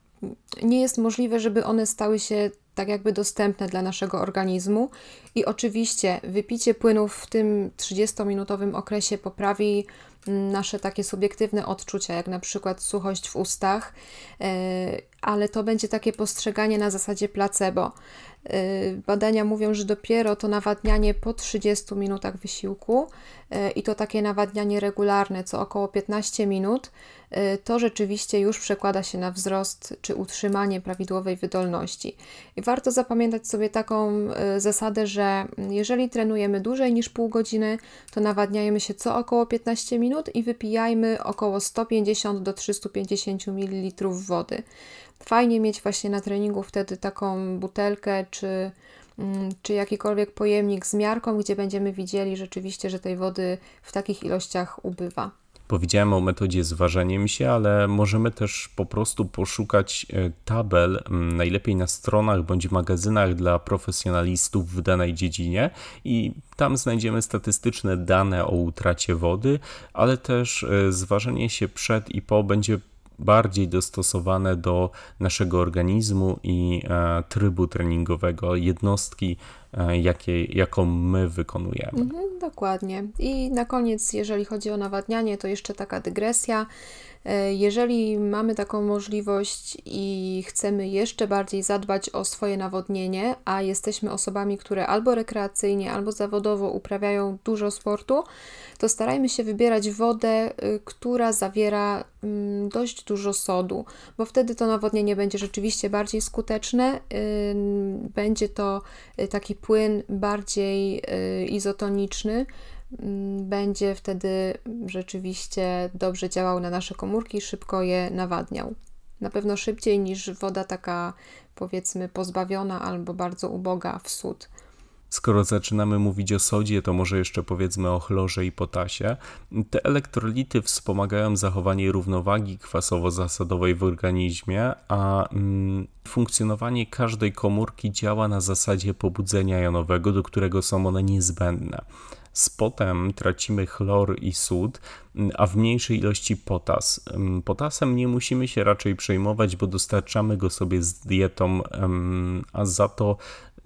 nie jest możliwe, żeby one stały się tak jakby dostępne dla naszego organizmu. I oczywiście wypicie płynów w tym 30-minutowym okresie poprawi nasze takie subiektywne odczucia, jak na przykład suchość w ustach, e, ale to będzie takie postrzeganie na zasadzie placebo. Y, badania mówią, że dopiero to nawadnianie po 30 minutach wysiłku y, i to takie nawadnianie regularne, co około 15 minut, y, to rzeczywiście już przekłada się na wzrost czy utrzymanie prawidłowej wydolności. I warto zapamiętać sobie taką zasadę, że jeżeli trenujemy dłużej niż pół godziny, to nawadniajmy się co około 15 minut i wypijajmy około 150 do 350 ml wody. Fajnie mieć właśnie na treningu wtedy taką butelkę czy, mm, czy jakikolwiek pojemnik z miarką, gdzie będziemy widzieli rzeczywiście, że tej wody w takich ilościach ubywa. Powiedziałem o metodzie z ważeniem się, ale możemy też po prostu poszukać e, tabel, mm, najlepiej na stronach bądź magazynach dla profesjonalistów w danej dziedzinie i tam znajdziemy statystyczne dane o utracie wody, ale też e, zważenie się przed i po będzie bardziej dostosowane do naszego organizmu i e, trybu treningowego, jednostki, e, jakie, jaką my wykonujemy. Mhm, dokładnie. I na koniec, jeżeli chodzi o nawadnianie, to jeszcze taka dygresja. E, jeżeli mamy taką możliwość i chcemy jeszcze bardziej zadbać o swoje nawodnienie, a jesteśmy osobami, które albo rekreacyjnie, albo zawodowo uprawiają dużo sportu, to starajmy się wybierać wodę, y, która zawiera mm, dość dużo sodu, bo wtedy to nawodnienie będzie rzeczywiście bardziej skuteczne. Będzie to y, taki płyn bardziej y, izotoniczny, będzie wtedy rzeczywiście dobrze działał na nasze komórki, szybko je nawadniał. Na pewno szybciej niż woda taka, powiedzmy, pozbawiona albo bardzo uboga w sód. Skoro zaczynamy mówić o sodzie, to może jeszcze powiedzmy o chlorze i potasie. Te elektrolity wspomagają zachowanie równowagi kwasowo-zasadowej w organizmie, a mm, funkcjonowanie każdej komórki działa na zasadzie pobudzenia jonowego, do którego są one niezbędne. Z potem tracimy chlor i sód, a w mniejszej ilości potas. Potasem nie musimy się raczej przejmować, bo dostarczamy go sobie z dietą, a za to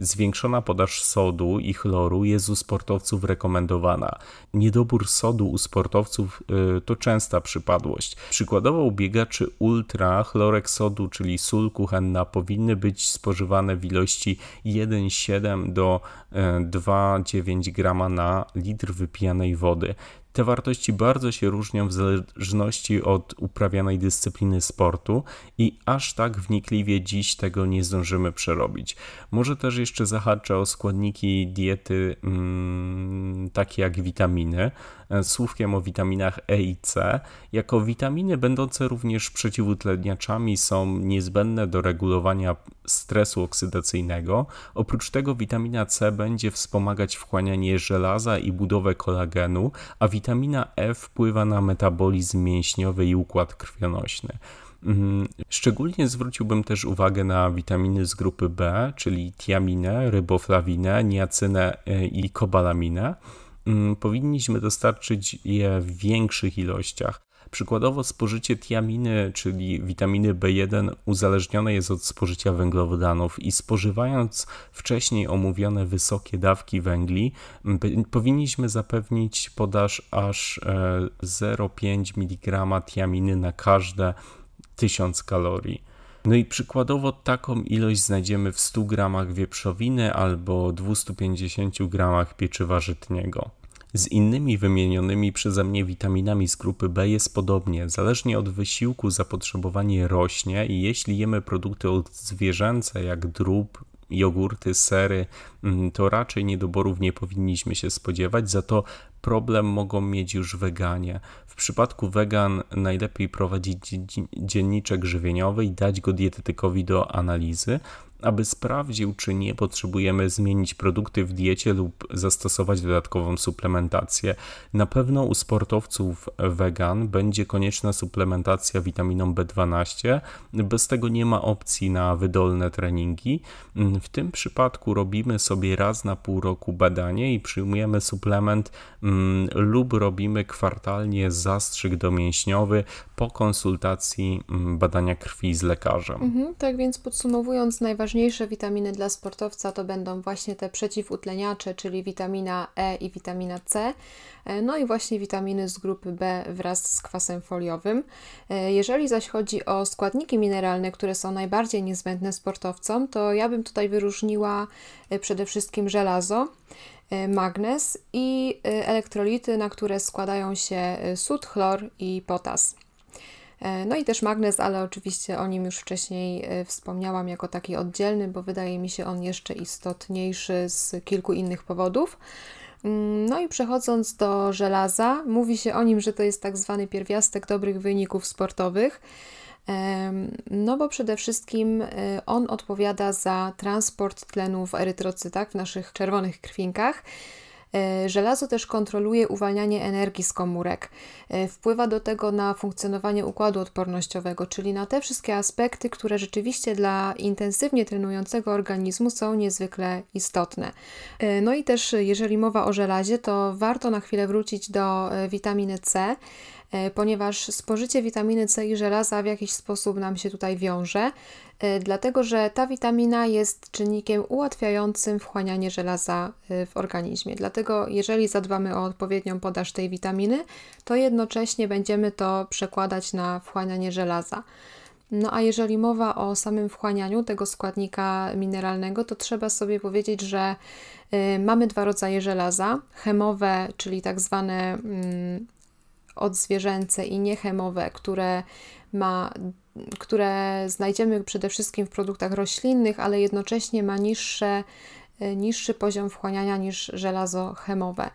Zwiększona podaż sodu i chloru jest u sportowców rekomendowana. Niedobór sodu u sportowców y, to częsta przypadłość. Przykładowo u biegaczy ultra chlorek sodu, czyli sól kuchenna, powinny być spożywane w ilości 1,7 do 2,9 y, grama na litr wypijanej wody. Te wartości bardzo się różnią w zależności od uprawianej dyscypliny sportu i aż tak wnikliwie dziś tego nie zdążymy przerobić. Może też jeszcze zahaczę o składniki diety mm, takie jak witaminy. E, słówkiem o witaminach E i C. Jako witaminy będące również przeciwutleniaczami są niezbędne do regulowania stresu oksydacyjnego. Oprócz tego witamina C będzie wspomagać wchłanianie żelaza i budowę kolagenu, a witamina E wpływa na metabolizm mięśniowy i układ krwionośny. Mhm. Szczególnie zwróciłbym też uwagę na witaminy z grupy B, czyli tiaminę, ryboflawinę, niacynę e, i kobalaminę. Mm, powinniśmy dostarczyć je w większych ilościach. Przykładowo spożycie tiaminy, czyli witaminy B1, uzależnione jest od spożycia węglowodanów i spożywając wcześniej omówione wysokie dawki węgli, powinniśmy zapewnić podaż aż 0,5 e, mg tiaminy na każde 1000 kalorii. No i przykładowo taką ilość znajdziemy w 100 gramach wieprzowiny albo 250 gramach pieczywa żytniego. Z innymi wymienionymi przeze mnie witaminami z grupy B jest podobnie. Zależnie od wysiłku zapotrzebowanie rośnie i jeśli jemy produkty odzwierzęce jak drób, jogurty, sery, mm, to raczej niedoborów nie powinniśmy się spodziewać, za to problem mogą mieć już weganie. W przypadku wegan najlepiej prowadzić dzienniczek żywieniowy i dać go dietetykowi do analizy, aby sprawdził, czy nie potrzebujemy zmienić produkty w diecie lub zastosować dodatkową suplementację. Na pewno u sportowców wegan będzie konieczna suplementacja witaminą B12. Bez tego nie ma opcji na wydolne treningi. W tym przypadku robimy sobie raz na pół roku badanie i przyjmujemy suplement mm, lub robimy kwartalnie zastrzyk domięśniowy po konsultacji mm, badania krwi z lekarzem. Mhm, tak więc podsumowując, najważniejsze witaminy dla sportowca to będą właśnie te przeciwutleniacze, czyli witamina E i witamina C, e, no i właśnie witaminy z grupy B wraz z kwasem foliowym. E, jeżeli zaś chodzi o składniki mineralne, które są najbardziej niezbędne sportowcom, to ja bym tutaj wyróżniła e, przede wszystkim żelazo. Magnez i elektrolity, na które składają się sód, chlor i potas. E, no i też magnez, ale oczywiście o nim już wcześniej e, wspomniałam jako taki oddzielny, bo wydaje mi się on jeszcze istotniejszy z kilku innych powodów. Mm, no i przechodząc do żelaza, mówi się o nim, że to jest tak zwany pierwiastek dobrych wyników sportowych. No bo przede wszystkim e, on odpowiada za transport tlenu w erytrocytach, w naszych czerwonych krwinkach. E, żelazo też kontroluje uwalnianie energii z komórek. E, wpływa do tego na funkcjonowanie układu odpornościowego, czyli na te wszystkie aspekty, które rzeczywiście dla intensywnie trenującego organizmu są niezwykle istotne. E, no i też, jeżeli mowa o żelazie, to warto na chwilę wrócić do witaminy C ponieważ spożycie witaminy C i żelaza w jakiś sposób nam się tutaj wiąże. E, dlatego że ta witamina jest czynnikiem ułatwiającym wchłanianie żelaza e, w organizmie. Dlatego, jeżeli zadbamy o odpowiednią podaż tej witaminy, to jednocześnie będziemy to przekładać na wchłanianie żelaza. No a jeżeli mowa o samym wchłanianiu tego składnika mineralnego, to trzeba sobie powiedzieć, że mamy dwa rodzaje żelaza: chemowe, czyli tak zwane mm, odzwierzęce i niechemowe, które ma, które znajdziemy przede wszystkim w produktach roślinnych, ale jednocześnie ma niższe, niższy poziom wchłaniania niż żelazo chemowe.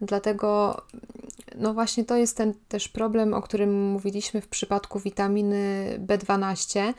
Dlatego no właśnie to jest ten też problem, o którym mówiliśmy w przypadku witaminy B12,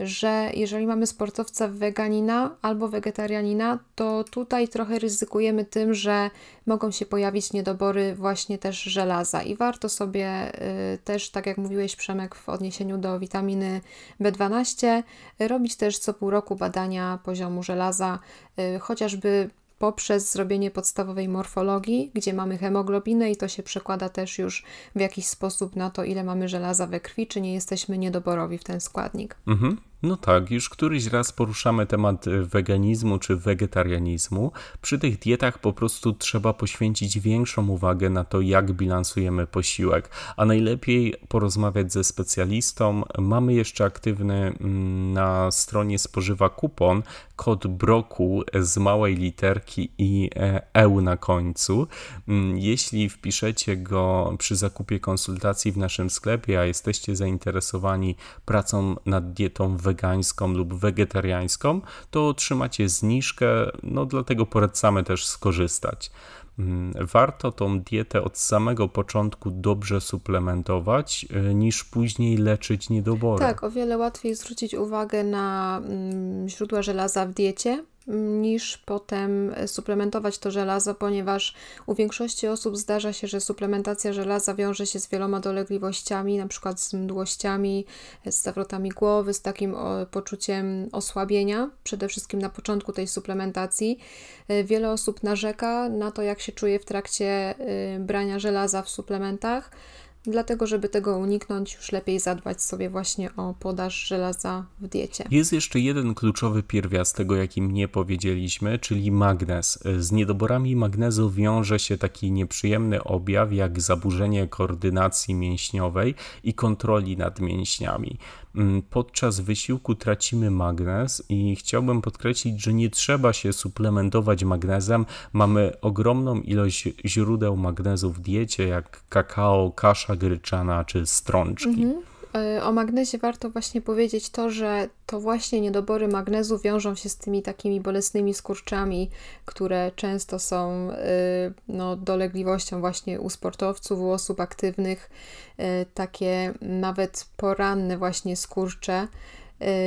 że jeżeli mamy sportowca weganina albo wegetarianina, to tutaj trochę ryzykujemy tym, że mogą się pojawić niedobory właśnie też żelaza. I warto sobie y, też, tak jak mówiłeś Przemek w odniesieniu do witaminy B12, robić też co pół roku badania poziomu żelaza, y, chociażby poprzez zrobienie podstawowej morfologii, gdzie mamy hemoglobinę i to się przekłada też już w jakiś sposób na to, ile mamy żelaza we krwi, czy nie jesteśmy niedoborowi w ten składnik. Mhm. No tak, już któryś raz poruszamy temat y, weganizmu czy wegetarianizmu. Przy tych dietach po prostu trzeba poświęcić większą uwagę na to, jak bilansujemy posiłek, a najlepiej porozmawiać ze specjalistą. Mamy jeszcze aktywny mm, na stronie spożywa kupon kod broku z małej literki i EU na końcu. Mm, jeśli wpiszecie go przy zakupie konsultacji w naszym sklepie, a jesteście zainteresowani pracą nad dietą wegetariańską, wegańską lub wegetariańską, to otrzymacie zniżkę, no dlatego polecamy też skorzystać. Mm, warto tą dietę od samego początku dobrze suplementować, y, niż później leczyć niedobory. Tak, o wiele łatwiej zwrócić uwagę na mm, źródła żelaza w diecie, niż potem suplementować to żelazo, ponieważ u większości osób zdarza się, że suplementacja żelaza wiąże się z wieloma dolegliwościami, na przykład z mdłościami, z zawrotami głowy, z takim poczuciem osłabienia, przede wszystkim na początku tej suplementacji. E, wiele osób narzeka na to, jak się czuje w trakcie e, brania żelaza w suplementach. Dlatego, żeby tego uniknąć, już lepiej zadbać sobie właśnie o podaż żelaza w diecie. Jest jeszcze jeden kluczowy pierwiastek, o jakim nie powiedzieliśmy, czyli magnez. Z niedoborami magnezu wiąże się taki nieprzyjemny objaw, jak zaburzenie koordynacji mięśniowej i kontroli nad mięśniami. Mm, podczas wysiłku tracimy magnez i chciałbym podkreślić, że nie trzeba się suplementować magnezem. Mamy ogromną ilość źródeł magnezu w diecie, jak kakao, kasza gryczana czy strączki. Mhm. E, o magnezie warto właśnie powiedzieć to, że to właśnie niedobory magnezu wiążą się z tymi takimi bolesnymi skurczami, które często są e, no, dolegliwością właśnie u sportowców, u osób aktywnych, e, takie nawet poranne właśnie skurcze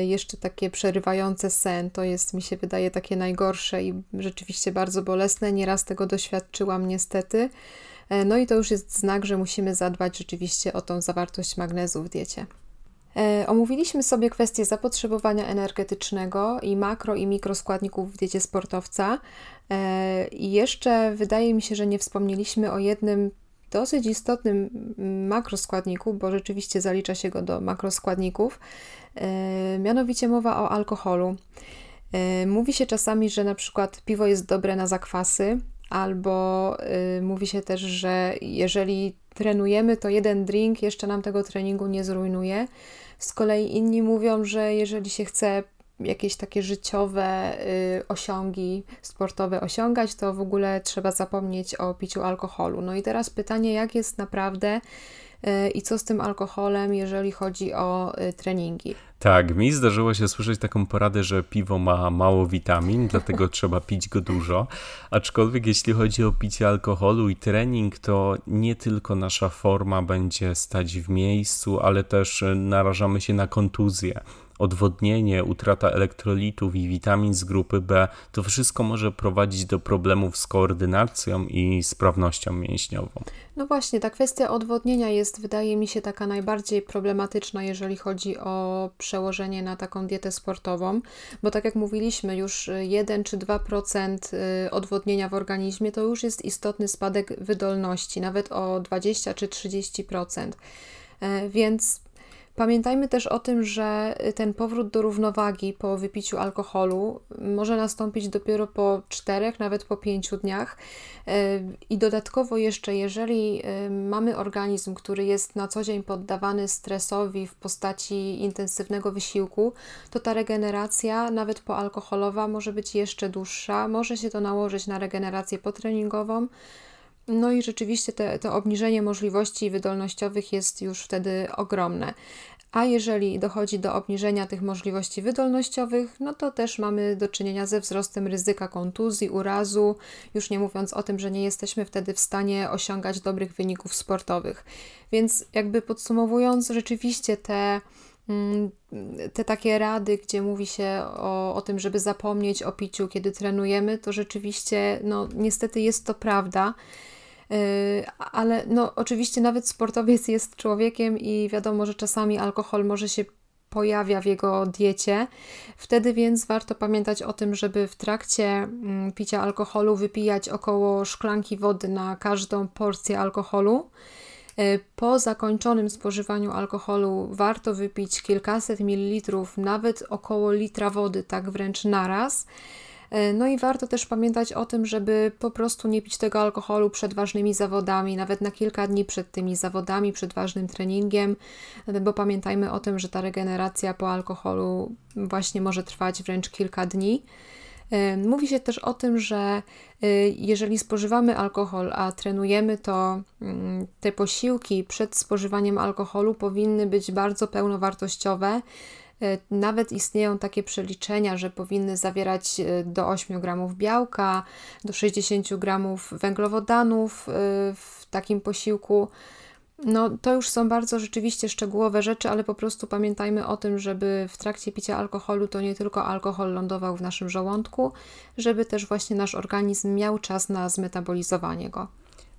jeszcze takie przerywające sen. To jest, mi się wydaje, takie najgorsze i rzeczywiście bardzo bolesne. Nieraz tego doświadczyłam niestety. E, no i to już jest znak, że musimy zadbać rzeczywiście o tą zawartość magnezu w diecie. E, omówiliśmy sobie kwestię zapotrzebowania energetycznego i makro i mikroskładników w diecie sportowca. E, I jeszcze wydaje mi się, że nie wspomnieliśmy o jednym dosyć istotnym makroskładniku, bo rzeczywiście zalicza się go do makroskładników. Mianowicie mowa o alkoholu. Mówi się czasami, że na przykład piwo jest dobre na zakwasy, albo y, mówi się też, że jeżeli trenujemy, to jeden drink jeszcze nam tego treningu nie zrujnuje. Z kolei inni mówią, że jeżeli się chce jakieś takie życiowe y, osiągi sportowe osiągać, to w ogóle trzeba zapomnieć o piciu alkoholu. No i teraz pytanie, jak jest naprawdę y, i co z tym alkoholem, jeżeli chodzi o y, treningi? Tak, mi zdarzyło się słyszeć taką poradę, że piwo ma mało witamin, dlatego trzeba pić go dużo. Aczkolwiek jeśli chodzi o picie alkoholu i trening, to nie tylko nasza forma będzie stać w miejscu, ale też narażamy się na kontuzję odwodnienie, utrata elektrolitów i witamin z grupy B, to wszystko może prowadzić do problemów z koordynacją i sprawnością mięśniową. No właśnie, ta kwestia odwodnienia jest, wydaje mi się, taka najbardziej problematyczna, jeżeli chodzi o przełożenie na taką dietę sportową, bo tak jak mówiliśmy, już 1 czy 2% y, odwodnienia w organizmie to już jest istotny spadek wydolności, nawet o 20 czy 30%. E, więc Pamiętajmy też o tym, że ten powrót do równowagi po wypiciu alkoholu może nastąpić dopiero po czterech, nawet po pięciu dniach. E, I dodatkowo jeszcze, jeżeli mamy organizm, który jest na co dzień poddawany stresowi w postaci intensywnego wysiłku, to ta regeneracja, nawet poalkoholowa, może być jeszcze dłuższa. Może się to nałożyć na regenerację potreningową. No i rzeczywiście te, to obniżenie możliwości wydolnościowych jest już wtedy ogromne. A jeżeli dochodzi do obniżenia tych możliwości wydolnościowych, no to też mamy do czynienia ze wzrostem ryzyka kontuzji, urazu, już nie mówiąc o tym, że nie jesteśmy wtedy w stanie osiągać dobrych wyników sportowych. Więc jakby podsumowując, rzeczywiście te mm, te takie rady, gdzie mówi się o, o tym, żeby zapomnieć o piciu, kiedy trenujemy, to rzeczywiście, no niestety jest to prawda. Yy, ale no, oczywiście nawet sportowiec jest człowiekiem i wiadomo, że czasami alkohol może się pojawia w jego diecie. Wtedy więc warto pamiętać o tym, żeby w trakcie mm, picia alkoholu wypijać około szklanki wody na każdą porcję alkoholu. Yy, po zakończonym spożywaniu alkoholu warto wypić kilkaset mililitrów, nawet około litra wody, tak wręcz naraz. E, no i warto też pamiętać o tym, żeby po prostu nie pić tego alkoholu przed ważnymi zawodami, nawet na kilka dni przed tymi zawodami, przed ważnym treningiem, bo pamiętajmy o tym, że ta regeneracja po alkoholu właśnie może trwać wręcz kilka dni. E, mówi się też o tym, że e, jeżeli spożywamy alkohol, a trenujemy, to mm, te posiłki przed spożywaniem alkoholu powinny być bardzo pełnowartościowe, E, nawet istnieją takie przeliczenia, że powinny zawierać e, do 8 gramów białka, do 60 gramów węglowodanów e, w takim posiłku. No, to już są bardzo rzeczywiście szczegółowe rzeczy, ale po prostu pamiętajmy o tym, żeby w trakcie picia alkoholu to nie tylko alkohol lądował w naszym żołądku, żeby też właśnie nasz organizm miał czas na zmetabolizowanie go.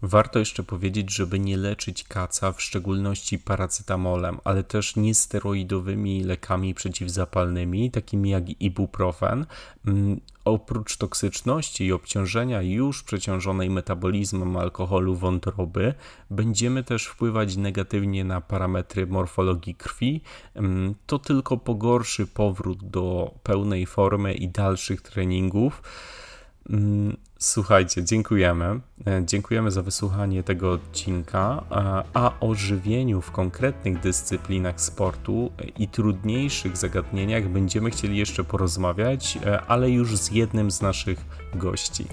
Warto jeszcze powiedzieć, żeby nie leczyć kaca, w szczególności paracetamolem, ale też niesteroidowymi lekami przeciwzapalnymi, takimi jak ibuprofen. Mm, oprócz toksyczności i obciążenia już przeciążonej metabolizmem alkoholu wątroby, będziemy też wpływać negatywnie na parametry morfologii krwi. Mm, to tylko pogorszy powrót do pełnej formy i dalszych treningów. Słuchajcie, dziękujemy. E, dziękujemy za wysłuchanie tego odcinka. A o żywieniu w konkretnych dyscyplinach sportu i trudniejszych zagadnieniach będziemy chcieli jeszcze porozmawiać, e, ale już z jednym z naszych gości.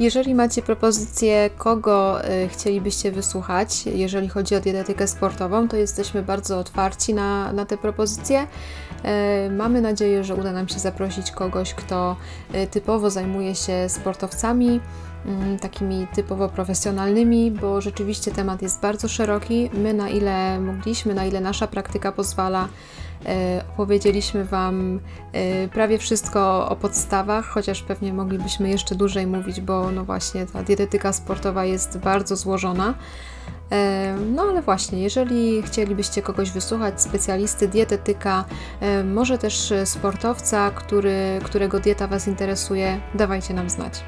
Jeżeli macie propozycję, kogo y, chcielibyście wysłuchać, jeżeli chodzi o dietetykę sportową, to jesteśmy bardzo otwarci na, na te propozycje. Y, mamy nadzieję, że uda nam się zaprosić kogoś, kto y, typowo zajmuje się sportowcami, mm, takimi typowo profesjonalnymi, bo rzeczywiście temat jest bardzo szeroki. My, na ile mogliśmy, na ile nasza praktyka pozwala, opowiedzieliśmy Wam e, prawie wszystko o podstawach, chociaż pewnie moglibyśmy jeszcze dłużej mówić, bo no właśnie ta dietetyka sportowa jest bardzo złożona. E, no ale właśnie, jeżeli chcielibyście kogoś wysłuchać, specjalisty, dietetyka, może też sportowca, który, którego dieta Was interesuje, dawajcie nam znać.